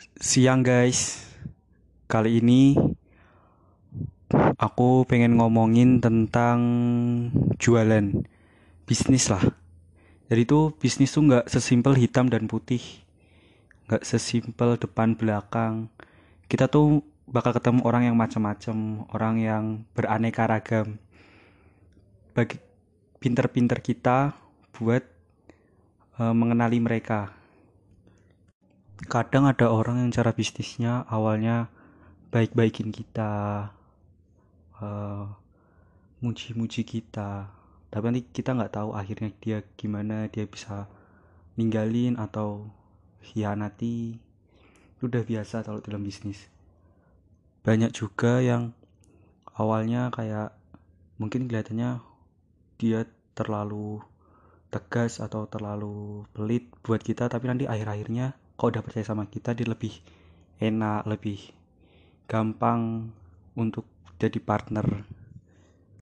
Siang guys, kali ini aku pengen ngomongin tentang jualan bisnis lah. Jadi tuh bisnis tuh nggak sesimpel hitam dan putih, nggak sesimpel depan belakang. Kita tuh bakal ketemu orang yang macam-macam, orang yang beraneka ragam. Bagi pinter-pinter kita buat uh, mengenali mereka kadang ada orang yang cara bisnisnya awalnya baik-baikin kita uh, muji-muji kita. Tapi nanti kita nggak tahu akhirnya dia gimana dia bisa ninggalin atau hianati. Itu udah biasa kalau dalam bisnis. Banyak juga yang awalnya kayak mungkin kelihatannya dia terlalu tegas atau terlalu pelit buat kita tapi nanti akhir-akhirnya kalau udah percaya sama kita dia lebih enak lebih gampang untuk jadi partner